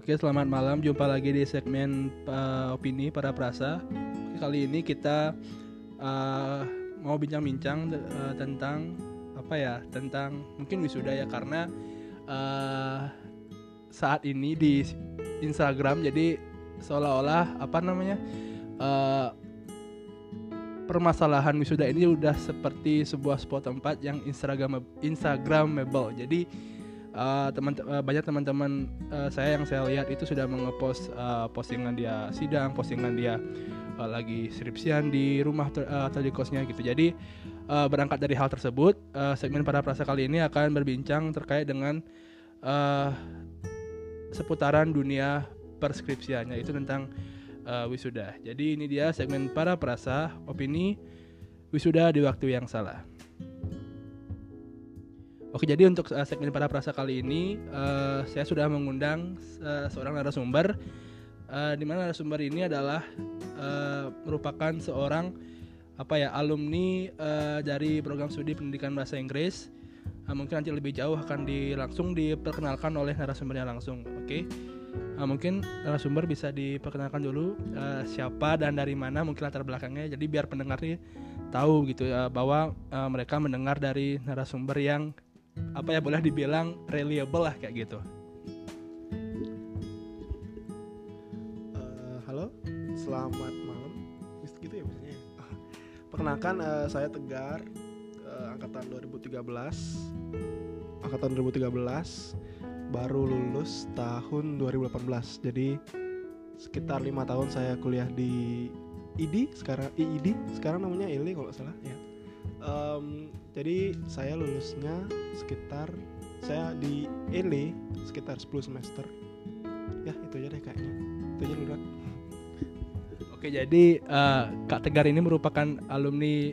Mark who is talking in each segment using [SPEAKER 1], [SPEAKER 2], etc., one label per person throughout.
[SPEAKER 1] Oke, selamat malam. Jumpa lagi di segmen uh, opini para prasa. Kali ini kita uh, mau bincang-bincang uh, tentang apa ya? Tentang mungkin wisuda ya karena uh, saat ini di Instagram jadi seolah-olah apa namanya? Uh, permasalahan wisuda ini udah seperti sebuah spot tempat yang Instagram Instagramable. Jadi uh, teman uh, banyak teman-teman uh, saya yang saya lihat itu sudah mengepost uh, postingan dia sidang, postingan dia uh, lagi skripsian di rumah ter, uh, di kosnya gitu. Jadi uh, berangkat dari hal tersebut, uh, segmen para prasa kali ini akan berbincang terkait dengan uh, seputaran dunia perskripsiannya itu tentang uh, wisuda. Jadi ini dia segmen para prasa opini wisuda di waktu yang salah. Oke, jadi untuk uh, segmen para prasa kali ini uh, saya sudah mengundang uh, seorang narasumber uh, di mana narasumber ini adalah uh, merupakan seorang apa ya alumni uh, dari program studi pendidikan bahasa Inggris. Uh, mungkin nanti lebih jauh akan di langsung diperkenalkan oleh narasumbernya langsung. Oke. Okay? Uh, mungkin narasumber bisa diperkenalkan dulu uh, siapa dan dari mana mungkin latar belakangnya. Jadi biar pendengar ini tahu gitu uh, bahwa uh, mereka mendengar dari narasumber yang apa ya boleh dibilang reliable lah kayak gitu.
[SPEAKER 2] Uh, halo, selamat malam. Gitu ya maksudnya. Perkenalkan uh, saya Tegar, uh, angkatan 2013. Angkatan 2013 baru lulus tahun 2018. Jadi sekitar lima tahun saya kuliah di ID sekarang IID sekarang namanya ILI kalau salah ya. Um, jadi saya lulusnya sekitar saya di ELE sekitar 10 semester. Ya itu aja deh kayaknya. Itu aja dulu
[SPEAKER 1] oke jadi uh, kak Tegar ini merupakan alumni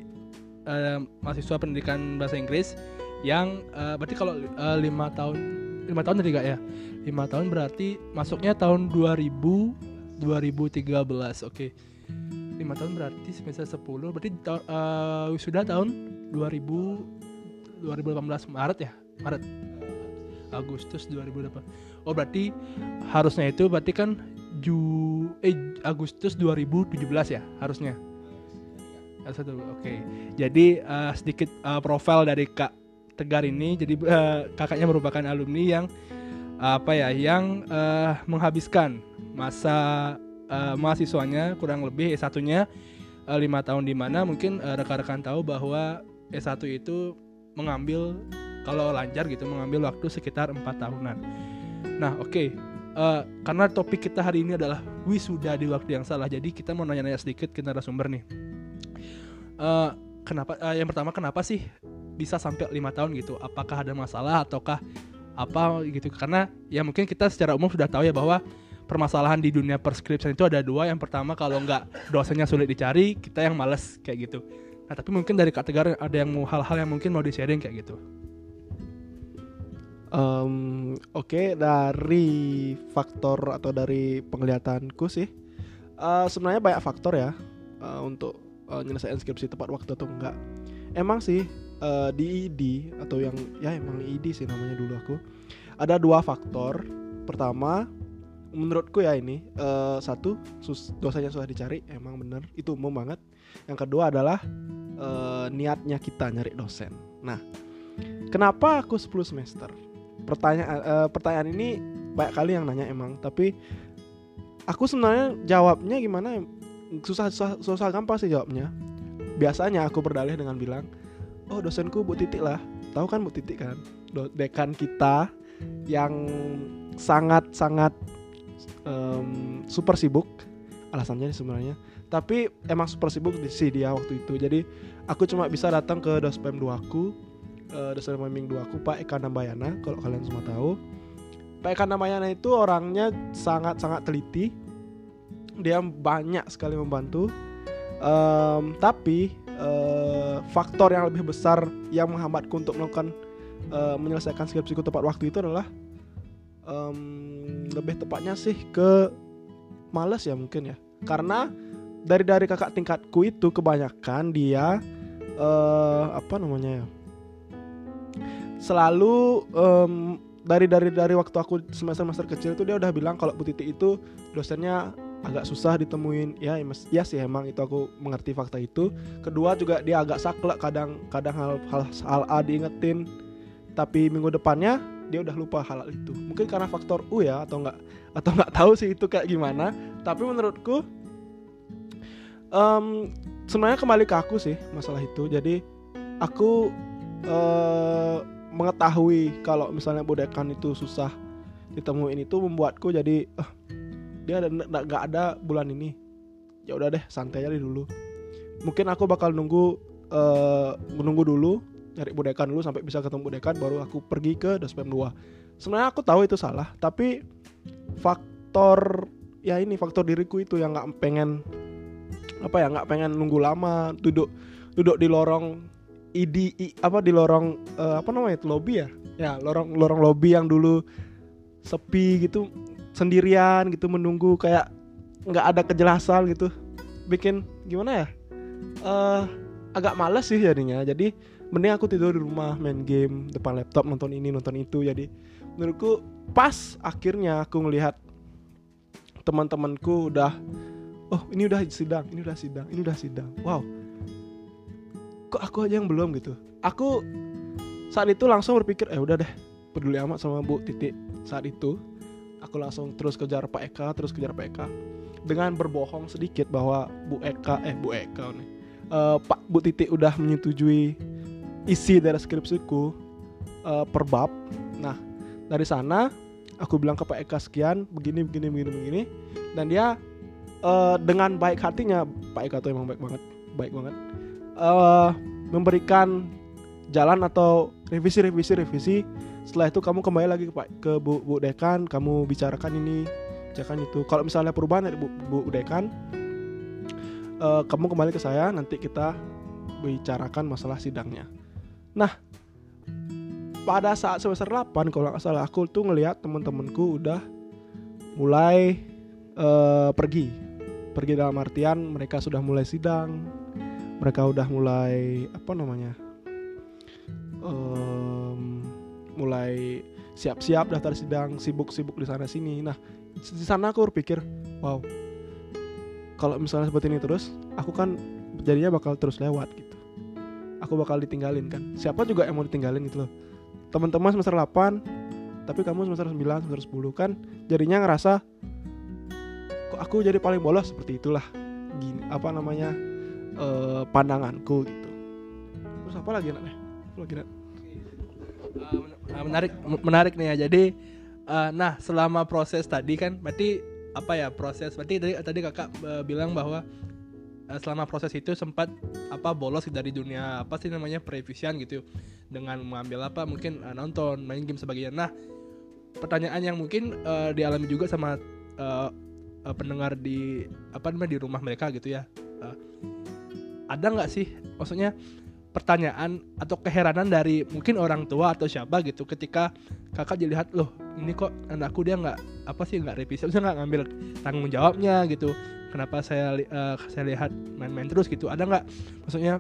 [SPEAKER 1] uh, mahasiswa pendidikan bahasa Inggris yang uh, berarti kalau uh, lima tahun lima tahun tadi gak ya? Lima tahun berarti masuknya tahun 2000 2013 oke lima tahun berarti semester 10 berarti uh, sudah tahun 2000 2018 Maret ya? Maret. Agustus 2008 oh berarti harusnya itu berarti kan Ju eh Agustus 2017 ya harusnya? Satu oke. Okay. jadi uh, sedikit uh, profil dari Kak Tegar ini jadi uh, kakaknya merupakan alumni yang uh, apa ya yang uh, menghabiskan masa uh, mahasiswanya kurang lebih S1-nya uh, lima tahun di mana mungkin uh, rekan-rekan tahu bahwa S1 itu mengambil kalau lancar gitu mengambil waktu sekitar empat tahunan. Nah, oke. Okay. Uh, karena topik kita hari ini adalah wisuda di waktu yang salah. Jadi kita mau nanya-nanya sedikit ke narasumber nih. Uh, kenapa uh, yang pertama kenapa sih bisa sampai lima tahun gitu? Apakah ada masalah ataukah apa gitu? Karena ya mungkin kita secara umum sudah tahu ya bahwa permasalahan di dunia perskripsian itu ada dua. Yang pertama kalau nggak dosennya sulit dicari, kita yang males kayak gitu. Nah tapi mungkin dari Kak Tegar ada yang mau hal-hal yang mungkin mau di sharing kayak gitu.
[SPEAKER 2] Um, Oke okay, dari faktor atau dari penglihatanku sih uh, sebenarnya banyak faktor ya uh, untuk uh, nyelesain skripsi tepat waktu atau enggak. Emang sih uh, di ID atau yang ya emang ID sih namanya dulu aku ada dua faktor. Pertama menurutku ya ini uh, satu sus dosanya sudah dicari emang bener itu umum banget. Yang kedua adalah uh, niatnya kita nyari dosen. Nah, kenapa aku 10 semester? Pertanyaan uh, pertanyaan ini banyak kali yang nanya emang, tapi aku sebenarnya jawabnya gimana? Susah susah, susah gampang sih jawabnya. Biasanya aku berdalih dengan bilang, "Oh, dosenku Bu Titik lah." Tahu kan Bu Titik kan? Dekan kita yang sangat-sangat um, super sibuk alasannya sebenarnya. Tapi emang super sibuk sih dia waktu itu. Jadi aku cuma bisa datang ke dospem 2 aku uh, dospem meming 2 aku Pak Eka Nambayana kalau kalian semua tahu. Pak Eka Nambayana itu orangnya sangat-sangat teliti. Dia banyak sekali membantu. Um, tapi uh, faktor yang lebih besar yang menghambatku untuk melakukan uh, menyelesaikan skripsiku tepat waktu itu adalah um, lebih tepatnya sih ke males ya mungkin ya. Karena dari dari kakak tingkatku itu kebanyakan dia uh, apa namanya ya selalu um, dari dari dari waktu aku semester semester kecil itu dia udah bilang kalau Bu Titi itu dosennya agak susah ditemuin. Ya mas ya sih emang itu aku mengerti fakta itu. Kedua juga dia agak saklek kadang kadang hal hal hal A diingetin. Tapi minggu depannya dia udah lupa hal itu. Mungkin karena faktor U ya atau enggak atau nggak tahu sih itu kayak gimana. Tapi menurutku um, sebenarnya kembali ke aku sih masalah itu. Jadi aku uh, mengetahui kalau misalnya bodekan itu susah ditemuin itu membuatku jadi uh, dia nggak ada bulan ini. Ya udah deh santai aja dulu. Mungkin aku bakal nunggu uh, menunggu dulu nyari bodekan dulu sampai bisa ketemu bodekan baru aku pergi ke dospem 2 sebenarnya aku tahu itu salah tapi faktor ya ini faktor diriku itu yang nggak pengen apa ya nggak pengen nunggu lama duduk duduk di lorong ID apa di lorong uh, apa namanya itu lobby ya? Ya lorong lorong lobby yang dulu sepi gitu sendirian gitu menunggu kayak nggak ada kejelasan gitu. Bikin gimana ya? Uh, agak males sih jadinya. Jadi mending aku tidur di rumah main game depan laptop nonton ini nonton itu. Jadi menurutku pas akhirnya aku ngelihat teman-temanku udah oh ini udah sidang ini udah sidang ini udah sidang. Wow. Kok aku aja yang belum? gitu. Aku saat itu langsung berpikir eh udah deh peduli amat sama Bu Titik saat itu aku langsung terus kejar Pak Eka terus kejar Pak Eka. Dengan berbohong sedikit bahwa Bu Eka eh Bu Eka nih uh, Pak Bu Titik udah menyetujui isi dari skripsiku uh, per bab. Nah dari sana aku bilang ke Pak Eka sekian begini begini begini begini. Dan dia uh, dengan baik hatinya Pak Eka tuh emang baik banget baik banget uh, memberikan jalan atau revisi revisi revisi. Setelah itu kamu kembali lagi ke Pak ke Bu, Bu Dekan kamu bicarakan ini bicarakan itu. Kalau misalnya perubahan dari Bu, Bu Dekan uh, kamu kembali ke saya nanti kita bicarakan masalah sidangnya nah pada saat semester 8 kalau nggak salah aku tuh ngelihat teman-temanku udah mulai uh, pergi. Pergi dalam artian mereka sudah mulai sidang mereka udah mulai apa namanya um, mulai siap-siap daftar sidang sibuk-sibuk di sana sini. Nah di sana aku berpikir wow kalau misalnya seperti ini terus aku kan jadinya bakal terus lewat gitu aku bakal ditinggalin kan? Siapa juga yang mau ditinggalin gitu loh. Teman-teman semester 8 tapi kamu semester 9 semester 10 kan? Jadinya ngerasa kok aku jadi paling bolos? Seperti itulah gini apa namanya uh, pandanganku gitu. Terus apa lagi nak? Apa lagi nak?
[SPEAKER 1] Uh, menarik menarik nih ya. Jadi uh, nah selama proses tadi kan berarti apa ya proses? Berarti tadi tadi kakak uh, bilang bahwa selama proses itu sempat apa bolos dari dunia apa sih namanya previsian gitu. Dengan mengambil apa mungkin uh, nonton main game sebagainya nah pertanyaan yang mungkin uh, dialami juga sama uh, uh, pendengar di apa namanya di rumah mereka gitu ya. Uh, ada nggak sih maksudnya pertanyaan atau keheranan dari mungkin orang tua atau siapa gitu ketika kakak dilihat loh ini kok anakku dia nggak apa sih nggak revisi saya nggak ngambil tanggung jawabnya gitu kenapa saya uh, saya lihat main-main terus gitu. Ada nggak? Maksudnya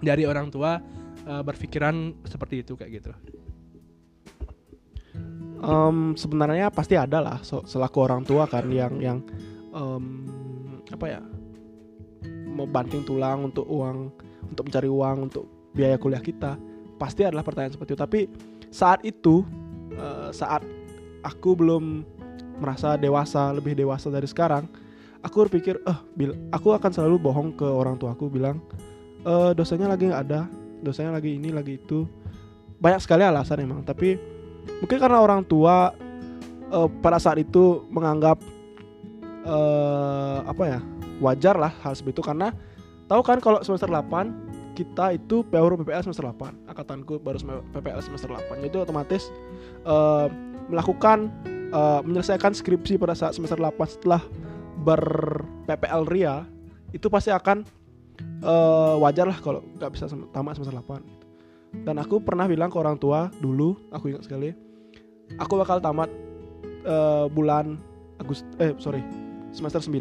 [SPEAKER 1] dari orang tua uh, berpikiran seperti itu kayak gitu?
[SPEAKER 2] Um, sebenarnya pasti ada lah selaku orang tua kan yang yang um, apa ya mau banting tulang untuk uang untuk mencari uang untuk biaya kuliah kita. Pasti adalah pertanyaan seperti itu. Tapi saat itu uh, saat aku belum merasa dewasa lebih dewasa dari sekarang aku berpikir eh bil aku akan selalu bohong ke orang tua aku bilang e, dosanya lagi nggak ada dosanya lagi ini lagi itu. Banyak sekali alasan emang tapi mungkin karena orang tua uh, pada saat itu menganggap uh, apa ya wajar lah hal seperti itu karena tahu kan kalau semester 8 kita itu PAUR PPL semester 8 angkatanku baru PPL semester 8 jadi otomatis uh, melakukan uh, menyelesaikan skripsi pada saat semester 8 setelah ber PPL RIA itu pasti akan uh, wajar lah kalau nggak bisa tamat semester 8 dan aku pernah bilang ke orang tua dulu aku ingat sekali aku bakal tamat uh, bulan Agustus eh sorry semester 9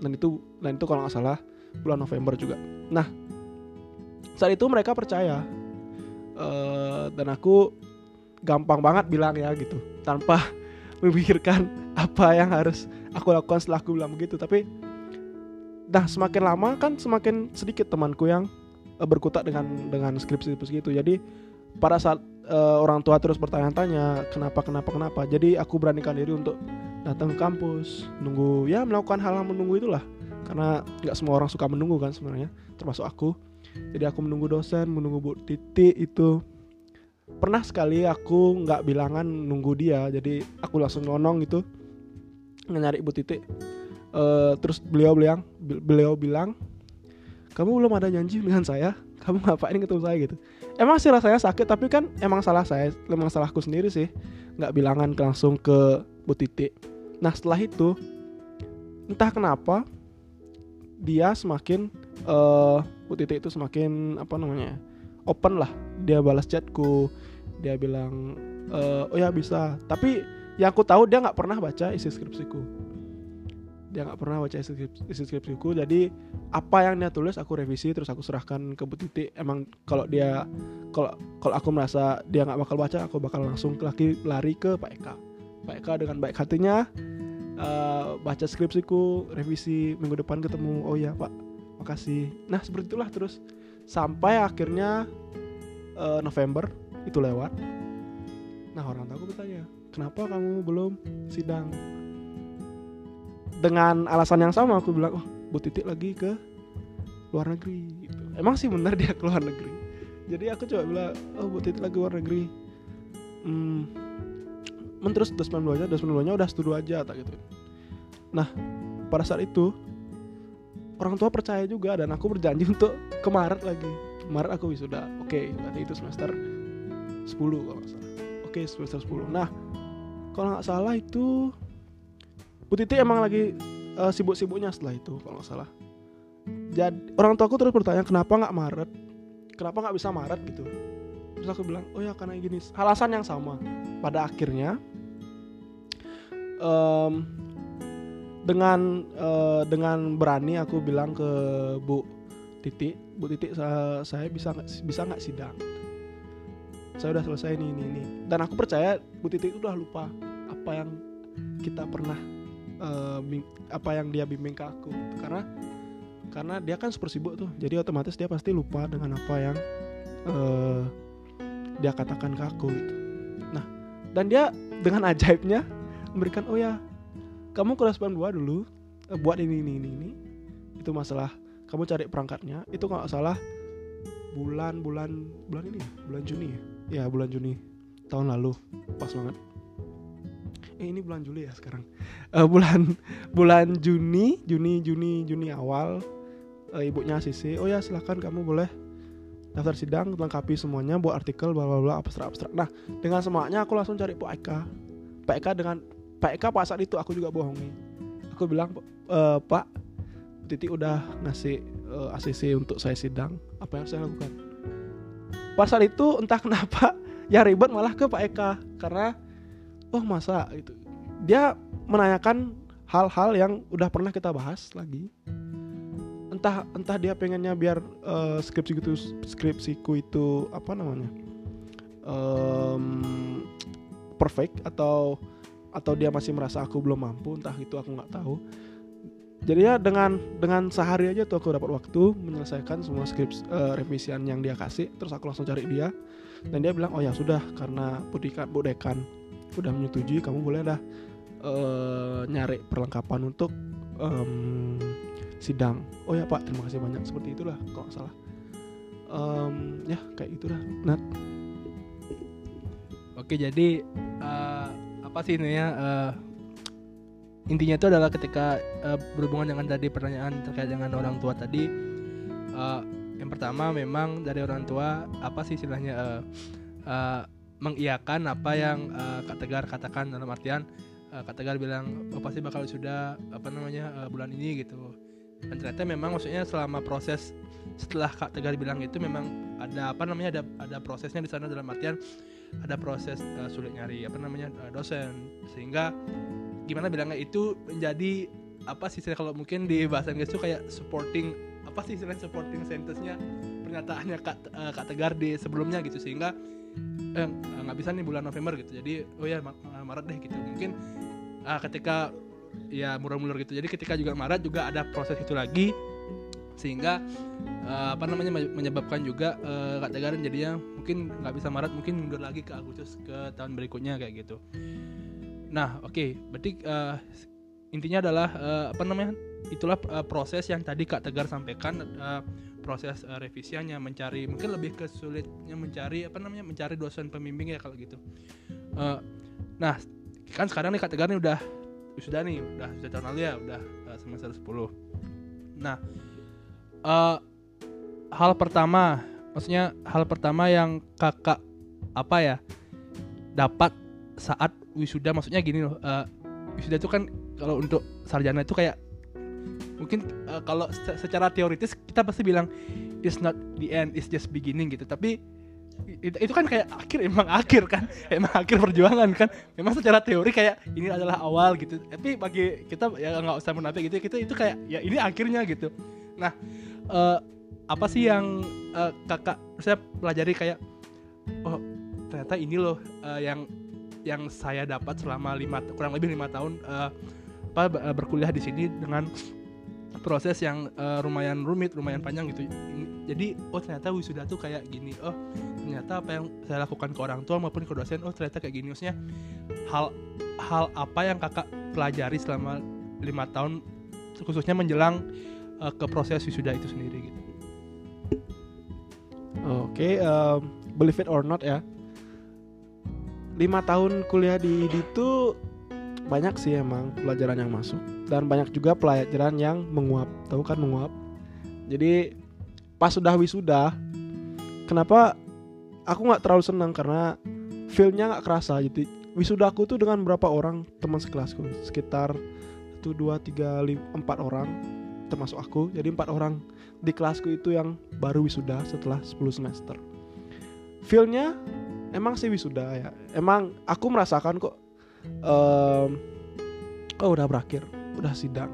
[SPEAKER 2] dan itu dan itu kalau nggak salah bulan November juga. Nah saat itu mereka percaya uh, dan aku gampang banget bilang ya gitu tanpa memikirkan apa yang harus aku lakukan setelah aku bilang begitu tapi dah semakin lama kan semakin sedikit temanku yang uh, berkutat dengan dengan skripsi gitu. Jadi pada saat uh, orang tua terus bertanya-tanya kenapa kenapa kenapa jadi aku beranikan diri untuk datang ke kampus nunggu ya melakukan hal-hal menunggu itulah. Karena nggak semua orang suka menunggu kan sebenarnya termasuk aku. Jadi aku menunggu dosen menunggu bu titik itu. Pernah sekali aku nggak bilangan nunggu dia jadi aku langsung nonong gitu nyari ibu titik. Uh, terus beliau bilang beliau bilang kamu belum ada janji dengan saya. Kamu ngapain ketemu saya? Gitu. Emang sih rasanya sakit tapi kan emang salah saya emang salahku sendiri sih. Nggak bilangan langsung ke bu titik. Nah setelah itu entah kenapa dia semakin uh, bu titik itu semakin apa namanya open lah. Dia balas chatku. Dia bilang e, oh ya bisa. Tapi yang aku tahu dia nggak pernah baca isi skripsiku. Dia nggak pernah baca isi, isi skripsiku. Jadi apa yang dia tulis aku revisi terus aku serahkan ke Bu Titi. Emang kalau dia kalau kalau aku merasa dia nggak bakal baca aku bakal langsung lagi lari ke Pak Eka. Pak Eka dengan baik hatinya uh, baca skripsiku revisi minggu depan ketemu. Oh ya Pak. Makasih. Nah seperti itulah terus. Sampai akhirnya uh, November itu lewat. Nah orang tua aku bertanya kenapa kamu belum sidang? Dengan alasan yang sama aku bilang oh Bu Titik lagi ke luar negeri. Gitu. emang sih benar dia ke luar negeri. Jadi aku coba bilang oh Bu Titik lagi luar negeri. Hmm, men terus 2022 nya 2022 nya udah studi aja tak gitu. Nah pada saat itu orang tua percaya juga dan aku berjanji untuk ke Maret lagi. Maret aku wisuda. Oke okay, berarti itu semester 10 kalau salah. Oke okay, semester 10 nah kalau nggak salah itu Bu Titi emang lagi uh, sibuk-sibuknya setelah itu kalau nggak salah. Jadi orang tua aku terus bertanya kenapa nggak Maret? Kenapa nggak bisa Maret? gitu. Terus aku bilang oh ya karena gini alasan yang sama. Pada akhirnya um, dengan uh, dengan berani aku bilang ke Bu Titi, Bu Titi saya, saya bisa bisa nggak sidang? Saya udah selesai ini ini ini. Dan aku percaya Bu Titi itu udah lupa apa yang kita pernah uh, apa yang dia bimbing ke aku. Karena karena dia kan super sibuk tuh. Jadi otomatis dia pasti lupa dengan apa yang uh, dia katakan ke aku gitu. Nah dan dia dengan ajaibnya memberikan oh ya kamu kelas 92 dulu uh, buat ini ini ini ini. Itu masalah. Kamu cari perangkatnya. Itu kalau salah bulan bulan bulan ini ya? Bulan Juni ya ya bulan Juni tahun lalu. Pas banget. Eh ini bulan Juli ya sekarang. Uh, bulan bulan Juni Juni Juni Juni awal uh, ibunya Sisi. Oh ya silahkan kamu boleh daftar sidang lengkapi semuanya buat artikel bla bla bla abstrak abstrak. Nah dengan semuanya aku langsung cari Pak Eka. Pak Eka dengan Pak Eka pas saat itu aku juga bohongi. Aku bilang e, Pak Titi udah ngasih uh, ACC untuk saya sidang. Apa yang saya lakukan pas saat itu entah kenapa ya ribet malah ke Pak Eka. Karena oh masa itu dia menanyakan hal-hal yang udah pernah kita bahas lagi. Entah entah dia pengennya biar uh, skripsi itu skripsiku itu apa namanya um, perfect atau atau dia masih merasa aku belum mampu entah itu aku nggak tahu jadi ya dengan dengan sehari aja tuh aku dapat waktu menyelesaikan semua skrip uh, revisian yang dia kasih. Terus aku langsung cari dia. Dan dia bilang oh ya sudah karena budikan budekan udah menyetujui kamu boleh dah uh, nyari perlengkapan untuk um, sidang. Oh ya pak terima kasih banyak. Seperti itulah kalau salah. Um, ya kayak itulah Nat.
[SPEAKER 1] Oke jadi uh, apa sih ini ya uh, intinya itu adalah ketika uh, berhubungan dengan tadi pertanyaan terkait dengan orang tua tadi uh, yang pertama memang dari orang tua apa sih istilahnya uh, uh, mengiyakan apa yang uh, Kak Tegar katakan dalam artian uh, Kak Tegar bilang oh, pasti bakal sudah apa namanya uh, bulan ini gitu. Dan ternyata memang maksudnya selama proses setelah Kak Tegar bilang itu memang ada apa namanya ada ada prosesnya di sana dalam artian ada proses uh, sulit nyari apa namanya uh, dosen. Sehingga gimana bilangnya itu menjadi apa sih kalau mungkin di bahasa Inggris itu kayak supporting apa sih istilah supporting sentence-nya pernyataannya Kak, uh, Kak Tegar di sebelumnya gitu. Sehingga eh nggak bisa nih bulan November gitu. Jadi oh ya Ma- Maret deh gitu. Mungkin ah, ketika ya mulur-mulur gitu. Jadi ketika juga Maret juga ada proses itu lagi sehingga eh, apa namanya me- menyebabkan juga eh, Kak Tegarin jadinya mungkin nggak bisa Maret mungkin mundur lagi ke Agustus ke tahun berikutnya kayak gitu. Nah oke berarti eh, intinya adalah eh, apa namanya itulah eh, proses yang tadi Kak Tegar sampaikan eh, proses eh, revisiannya mencari mungkin lebih ke sulitnya mencari apa namanya mencari dosen pembimbing ya kalau gitu. Eh, nah kan sekarang nih Kak Tegar nih udah sudah nih udah sudah tahun lalu ya udah eh, semester 10 nah eh, hal pertama maksudnya hal pertama yang kakak apa ya dapat saat wisuda maksudnya gini loh eh, wisuda itu kan kalau untuk sarjana itu kayak mungkin eh, kalau se- secara teoritis kita pasti bilang it's not the end it's just beginning gitu. Tapi itu, itu kan kayak akhir emang akhir kan emang akhir perjuangan kan. Memang secara teori kayak ini adalah awal gitu. Tapi bagi kita ya nggak usah munafik gitu kita itu kayak ya ini akhirnya gitu. Nah eh, apa sih yang eh, kakak saya pelajari kayak oh ternyata ini loh eh, yang yang saya dapat selama lima kurang lebih lima tahun eh, apa be- berkuliah di sini dengan proses yang eh, lumayan rumit lumayan panjang gitu. Jadi oh ternyata wisuda tuh kayak gini. Oh ternyata apa yang saya lakukan ke orang tua maupun ke dosen oh ternyata kayak gini. Maksudnya hal hal apa yang kakak pelajari selama lima tahun khususnya menjelang eh, ke proses wisuda itu sendiri gitu
[SPEAKER 2] Oke, em, believe it or not ya. Lima tahun kuliah di itu banyak sih emang pelajaran yang masuk dan banyak juga pelajaran yang menguap. Tahu kan menguap? Jadi pas sudah wisuda, kenapa aku nggak terlalu senang karena feelnya nggak kerasa. Jadi wisuda aku tuh dengan berapa orang teman sekelasku sekitar satu dua tiga empat orang termasuk aku jadi empat orang di kelasku itu yang baru wisuda setelah 10 semester. Feelnya emang sih wisuda ya. Emang aku merasakan kok em, oh udah berakhir, udah sidang.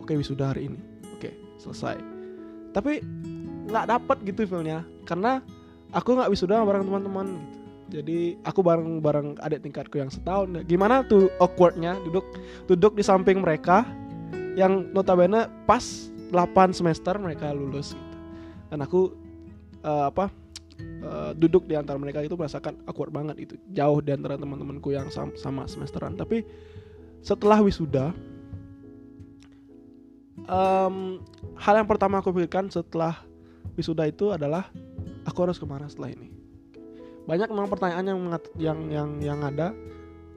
[SPEAKER 2] Oke wisuda hari ini. Oke, selesai. Tapi nggak dapet gitu feelnya karena aku nggak wisuda bareng teman-teman gitu. Jadi aku bareng-bareng adik tingkatku yang setahun. Gimana tuh awkwardnya duduk duduk di samping mereka yang notabene pas 8 semester mereka lulus gitu. Dan aku eh, apa eh, duduk di antara mereka itu merasakan awkward banget itu. Jauh di antara teman-temanku yang sam- sama semesteran. Tapi setelah wisuda em, hal yang pertama aku pikirkan setelah wisuda itu adalah aku harus ke mana setelah ini. Banyak memang pertanyaan yang yang yang yang ada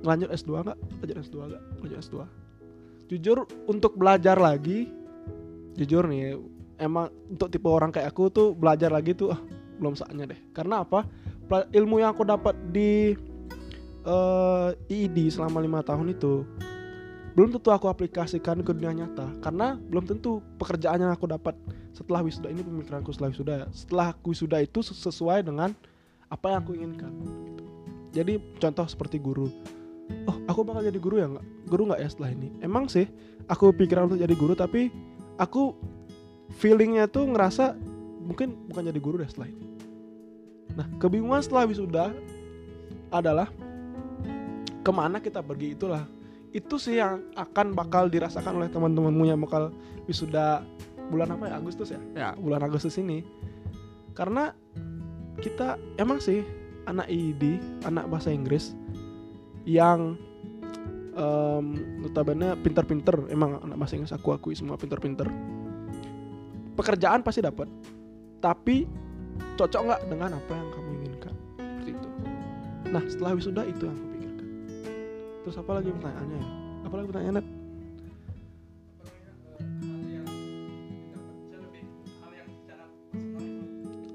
[SPEAKER 2] lanjut S2 nggak? Lanjut S2 nggak? Lanjut S2. Jujur untuk belajar lagi jujur nih emang untuk tipe orang kayak aku tuh belajar lagi tuh ah, belum saatnya deh. Karena apa? Ilmu yang aku dapat di eh, IID selama lima tahun itu belum tentu aku aplikasikan ke dunia nyata. Karena belum tentu pekerjaan yang aku dapat setelah wisuda ini pemikiranku setelah wisuda setelah aku wisuda itu ses- sesuai dengan apa yang aku inginkan. Jadi contoh seperti guru oh aku bakal jadi guru ya nggak? Guru nggak ya setelah ini? Emang sih aku pikiran untuk jadi guru tapi aku feelingnya tuh ngerasa mungkin bukan jadi guru deh setelah ini. Nah kebingungan setelah wisuda adalah ke mana kita pergi itulah. Itu sih yang akan bakal dirasakan oleh teman-temanmu yang bakal wisuda bulan apa ya? Agustus ya? Ya. Bulan Agustus ini. Karena kita emang sih anak IID anak bahasa Inggris yang em, notabene pinter-pinter. Emang anak bahasa Inggris aku akui semua pinter-pinter. Pekerjaan pasti dapat tapi cocok nggak dengan apa yang kamu inginkan? Seperti itu. Nah setelah wisuda itu yang aku pikirkan. Terus apa lagi pertanyaannya? Ya apa lagi pertanyaannya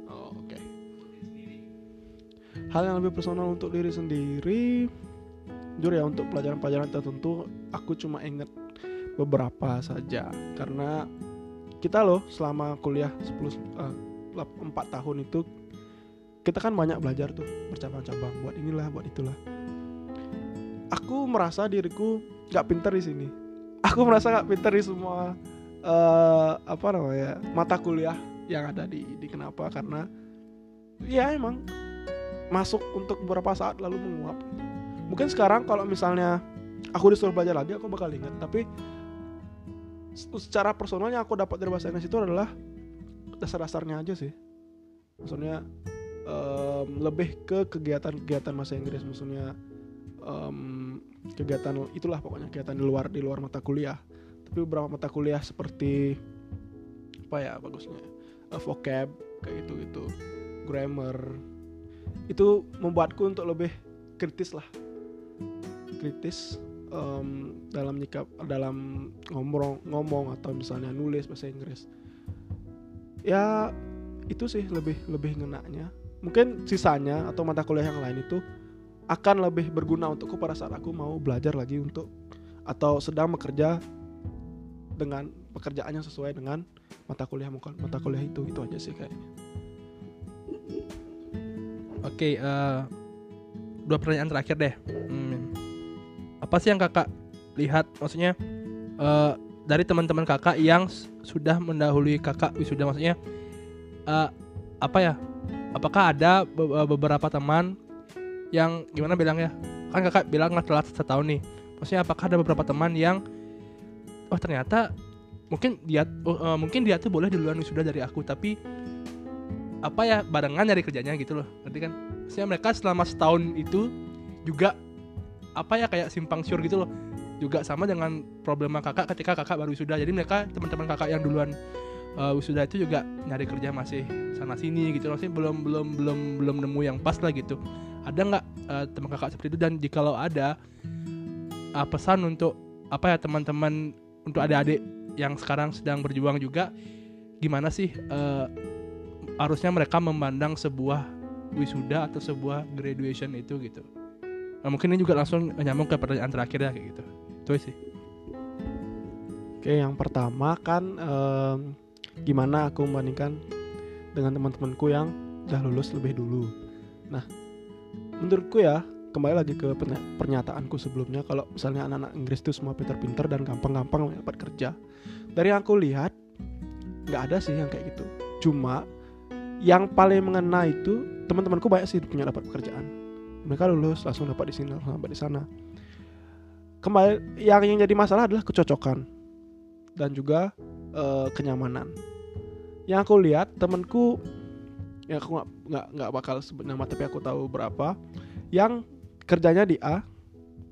[SPEAKER 2] oh, hal yang lebih personal untuk diri sendiri jujur ya untuk pelajaran-pelajaran tertentu aku cuma ingat beberapa saja. Karena kita loh selama kuliah 10 eh, lap- 4 tahun itu kita kan banyak belajar tuh bercabang-cabang buat inilah buat itulah. Aku merasa diriku nggak pintar di sini. Aku merasa nggak pintar di semua eh, apa namanya mata kuliah yang ada di di kenapa karena ya emang masuk untuk beberapa saat lalu menguap mungkin sekarang kalau misalnya aku disuruh belajar lagi aku bakal ingat. Tapi secara personal yang aku dapat dari bahasa Inggris itu adalah dasar-dasarnya aja sih. Maksudnya um, lebih ke kegiatan-kegiatan bahasa Inggris. Maksudnya um, kegiatan itulah pokoknya kegiatan di luar di luar mata kuliah. Tapi beberapa mata kuliah seperti apa ya bagusnya uh, vocab kayak gitu gitu grammar. Itu membuatku untuk lebih kritis lah kritis um, dalam nyikap dalam ngomong ngomong atau misalnya nulis bahasa Inggris ya itu sih lebih lebih ngenaknya mungkin sisanya atau mata kuliah yang lain itu akan lebih berguna untukku pada saat aku mau belajar lagi untuk atau sedang bekerja dengan pekerjaannya sesuai dengan mata kuliah mata kuliah itu itu aja sih kayaknya.
[SPEAKER 1] Oke, okay, uh, eh, dua pertanyaan terakhir deh. Hmm. Apa sih yang kakak lihat? Maksudnya uh, dari teman-teman kakak yang sudah mendahului kakak wisuda, maksudnya uh, apa ya? Apakah ada beberapa teman yang gimana bilangnya kan kakak bilang nggak telat setahun nih maksudnya apakah ada beberapa teman yang oh ternyata mungkin dia uh, mungkin dia tuh boleh duluan sudah dari aku tapi apa ya barengan dari kerjanya gitu loh nanti kan maksudnya mereka selama setahun itu juga apa ya kayak simpang siur gitu loh. Juga sama dengan problema kakak ketika kakak baru sudah jadi mereka teman-teman kakak yang duluan uh, wisuda itu juga nyari kerja masih sana sini gitu loh. Sih belum belum belum belum nemu yang pas lah gitu. Ada nggak uh, teman kakak seperti itu? Dan jikalau ada uh, pesan untuk apa ya teman-teman untuk adik-adik yang sekarang sedang berjuang juga gimana sih uh, harusnya mereka memandang sebuah wisuda atau sebuah graduation itu gitu nah, mungkin ini juga langsung nyambung ke pertanyaan terakhir ya kayak gitu. Itu sih.
[SPEAKER 2] Oke yang pertama kan um, gimana aku membandingkan dengan teman-temanku yang udah lulus lebih dulu? Nah menurutku ya kembali lagi ke pernyataanku sebelumnya kalau misalnya anak-anak Inggris itu semua pinter-pinter dan gampang-gampang dapat kerja dari yang aku lihat nggak ada sih yang kayak gitu. Cuma yang paling mengena itu teman-temanku banyak sih punya dapat pekerjaan mereka lulus langsung dapat di sini langsung dapat di sana. Kembali yang yang jadi masalah adalah kecocokan dan juga uh, kenyamanan. Yang aku lihat temanku ya aku nggak nggak bakal sebut nama tapi aku tahu berapa yang kerjanya di A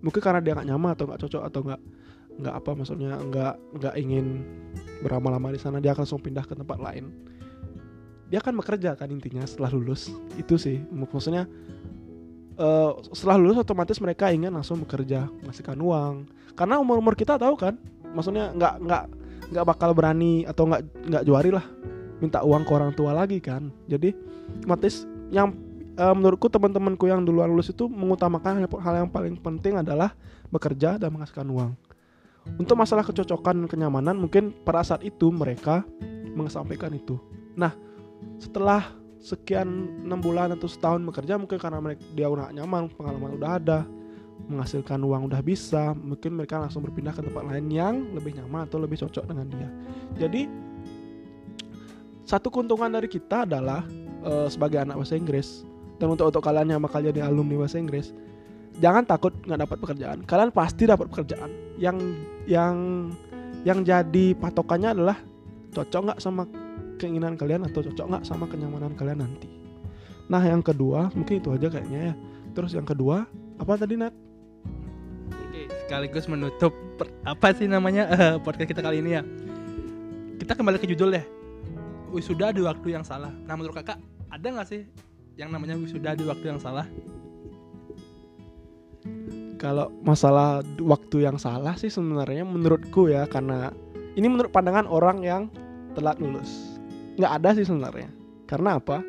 [SPEAKER 2] mungkin karena dia nggak nyaman atau nggak cocok atau nggak nggak apa maksudnya nggak nggak ingin berlama-lama di sana dia akan langsung pindah ke tempat lain. Dia akan bekerja kan intinya setelah lulus itu sih. Maksudnya uh, setelah lulus otomatis mereka ingin langsung bekerja menghasilkan uang. Karena umur umur kita tahu kan maksudnya nggak nggak nggak bakal berani atau nggak nggak juari lah minta uang ke orang tua lagi kan. Jadi otomatis yang uh, menurutku teman-temanku yang duluan lulus itu mengutamakan hal, yang paling penting adalah bekerja dan menghasilkan uang. Untuk masalah kecocokan dan kenyamanan mungkin pada saat itu mereka mengesampaikan itu. Nah setelah sekian enam bulan atau setahun bekerja mungkin karena mereka dia udah nyaman pengalaman udah ada menghasilkan uang udah bisa mungkin mereka langsung berpindah ke tempat lain yang lebih nyaman atau lebih cocok dengan dia. Jadi satu keuntungan dari kita adalah uh, sebagai anak bahasa Inggris dan untuk untuk kalian yang bakal jadi alumni bahasa Inggris jangan takut nggak dapat pekerjaan. Kalian pasti dapat pekerjaan. Yang yang yang jadi patokannya adalah cocok nggak sama keinginan kalian atau cocok nggak sama kenyamanan kalian nanti nah yang kedua mungkin itu aja kayaknya ya terus yang kedua apa tadi Nat?
[SPEAKER 1] Oke, sekaligus menutup per, apa sih namanya uh, podcast kita kali ini ya kita kembali ke judul deh wisuda di waktu yang salah. Nah menurut kakak ada nggak sih yang namanya wisuda di waktu yang salah?
[SPEAKER 2] Kalau masalah waktu yang salah sih sebenarnya menurutku ya karena ini menurut pandangan orang yang telat lulus. Nggak ada sih sebenarnya. Karena apa?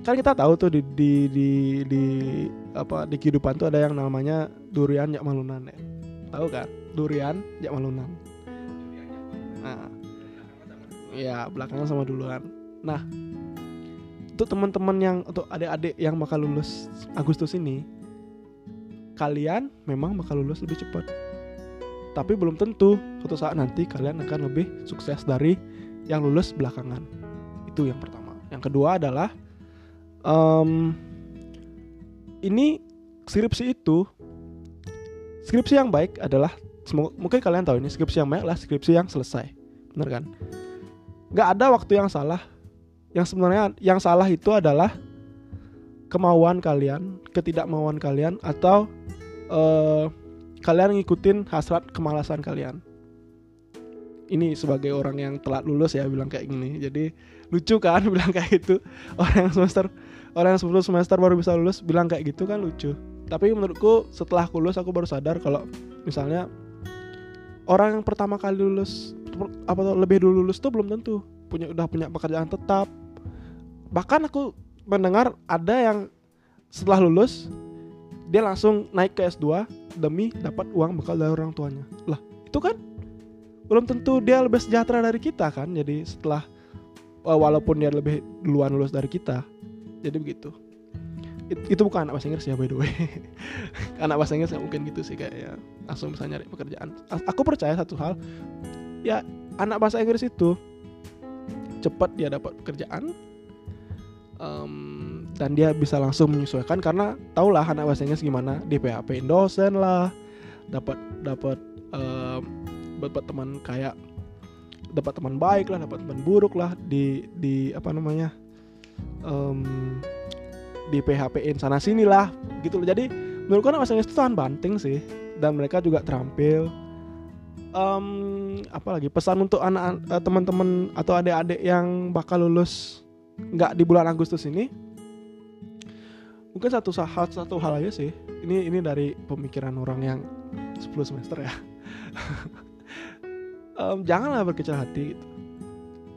[SPEAKER 2] Kan kita tahu tuh di di di, di apa di kehidupan tuh ada yang namanya durian jak malunan ya. Tahu kan? Durian jak malunan. Nah, ya belakangan sama duluan nah untuk teman-teman yang untuk adik-adik yang bakal lulus Agustus ini kalian memang bakal lulus lebih cepat tapi belum tentu suatu saat nanti kalian akan lebih sukses dari yang lulus belakangan. Itu yang pertama. Yang kedua adalah Em, ini skripsi itu skripsi yang baik adalah mungkin kalian tahu ini skripsi yang baik adalah skripsi yang selesai. Bener kan? Nggak ada waktu yang salah. Yang sebenarnya yang salah itu adalah kemauan kalian ketidakmauan kalian atau eh, kalian ngikutin hasrat kemalasan kalian ini sebagai orang yang telat lulus ya bilang kayak gini. Jadi lucu kan bilang kayak gitu. Orang yang semester orang yang 10 semester baru bisa lulus bilang kayak gitu kan lucu. Tapi menurutku setelah aku lulus aku baru sadar kalau misalnya orang yang pertama kali lulus apa lebih dulu lulus tuh belum tentu. Punya udah punya pekerjaan tetap. Bahkan aku mendengar ada yang setelah lulus dia langsung naik ke S2 demi dapat uang bekal dari orang tuanya. Lah itu kan belum tentu dia lebih sejahtera dari kita kan. Jadi setelah eh, walaupun dia lebih duluan lulus dari kita. Jadi begitu. It- itu bukan anak bahasa Inggris ya by the way. Anak bahasa Inggris nggak mungkin gitu sih kayak ya langsung bisa nyari pekerjaan. Aku percaya satu hal. Ya anak bahasa Inggris itu cepat dia dapat pekerjaan Em, dan dia bisa langsung menyesuaikan karena tahulah anak bahasa Inggris gimana. Di PHP dosen lah dapat dapat em, dapat teman kayak dapat teman baik lah dapat teman buruk lah di di apa namanya em, di PHP-in sana sini lah gitu loh. Jadi menurutku anak Inggris itu tahan banting sih dan mereka juga terampil. Em, apalagi pesan untuk anak eh, teman-teman atau adik-adik yang bakal lulus nggak di bulan Agustus ini mungkin satu hal satu hal aja sih. Ini ini dari pemikiran orang yang 10 semester ya Em, janganlah berkecil hati gitu.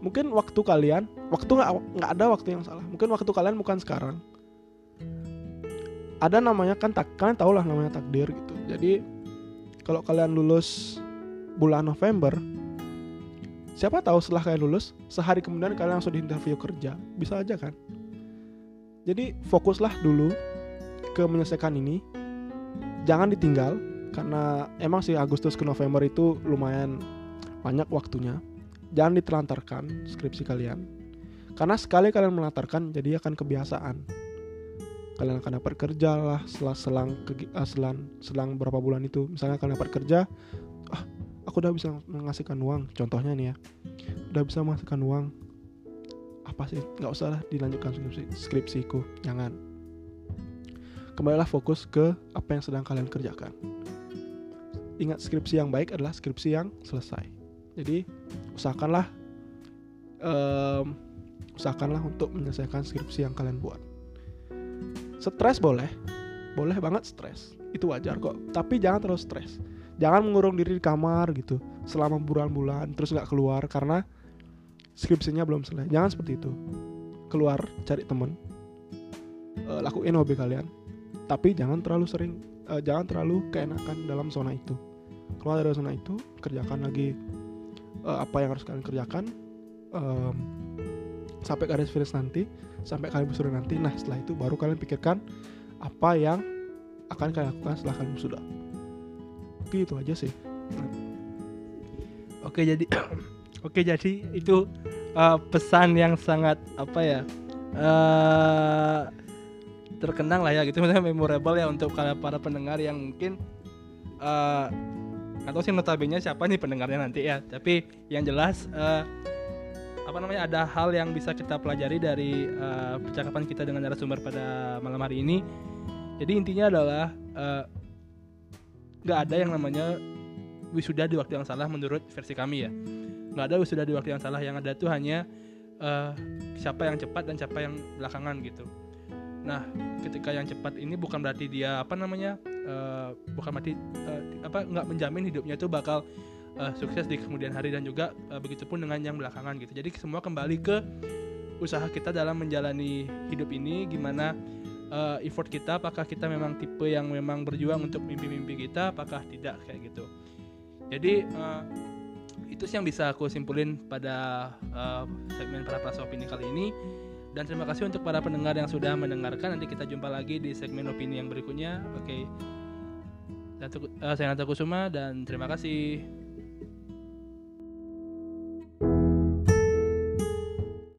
[SPEAKER 2] Mungkin waktu kalian waktu nggak ada waktu yang salah. Mungkin waktu kalian bukan sekarang. Ada namanya kan tak kalian tau lah namanya takdir gitu. Jadi kalau kalian lulus bulan November siapa tahu setelah kalian lulus sehari kemudian kalian langsung di interview kerja. Bisa aja kan? Jadi fokuslah dulu ke menyelesaikan ini. Jangan ditinggal karena emang sih Agustus ke November itu lumayan banyak waktunya. Jangan ditelantarkan skripsi kalian. Karena sekali kalian melantarkan jadi akan kebiasaan. Kalian akan dapat kerja lah setelah selang eh, selang selang berapa bulan itu. Misalnya kalian dapat kerja ah aku udah bisa menghasilkan uang. Contohnya nih ya. Udah bisa menghasilkan uang. Apa sih? Nggak usah lah dilanjutkan skripsi skripsiku. Jangan. Kembalilah fokus ke apa yang sedang kalian kerjakan. Ingat skripsi yang baik adalah skripsi yang selesai jadi usahakanlah em, usahakanlah untuk menyelesaikan skripsi yang kalian buat. Stres boleh boleh banget stres. Itu wajar kok. Tapi jangan terlalu stres. Jangan mengurung diri di kamar gitu selama bulan-bulan terus nggak keluar karena skripsinya belum selesai. Jangan seperti itu. Keluar cari temen. Eh, lakuin hobi kalian. Tapi jangan terlalu sering eh, jangan terlalu keenakan dalam zona itu. Keluar dari zona itu kerjakan lagi eh, apa yang harus kalian kerjakan em, sampai garis finish nanti sampai kalian wisuda nanti. Nah setelah itu baru kalian pikirkan apa yang akan kalian lakukan setelah kalian wisuda Oke itu aja sih.
[SPEAKER 1] Oke jadi Oke jadi itu uh, pesan yang sangat apa ya eh terkenang lah ya gitu. Memorable ya untuk kalian para pendengar yang mungkin eh atau sih notabene siapa nih pendengarnya nanti ya. Tapi yang jelas eh, apa namanya ada hal yang bisa kita pelajari dari eh, percakapan kita dengan narasumber pada malam hari ini. Jadi intinya adalah eh, nggak ada yang namanya wisuda di waktu yang salah menurut versi kami ya. Nggak ada wisuda di waktu yang salah. Yang ada tuh hanya eh, siapa yang cepat dan siapa yang belakangan gitu. Nah ketika yang cepat ini bukan berarti dia apa namanya eh, bukan berarti eh, apa nggak menjamin hidupnya itu bakal eh, sukses di kemudian hari dan juga eh, begitupun dengan yang belakangan gitu. Jadi semua kembali ke usaha kita dalam menjalani hidup ini gimana eh, effort kita apakah kita memang tipe yang memang berjuang untuk mimpi-mimpi kita apakah tidak kayak gitu. Jadi eh, itu sih yang bisa aku simpulin pada eh, segmen para prasa opini kali ini dan terima kasih untuk para pendengar yang sudah mendengarkan. Nanti kita jumpa lagi di segmen opini yang berikutnya. Oke. Dan, eh, saya Nata Kusuma dan terima kasih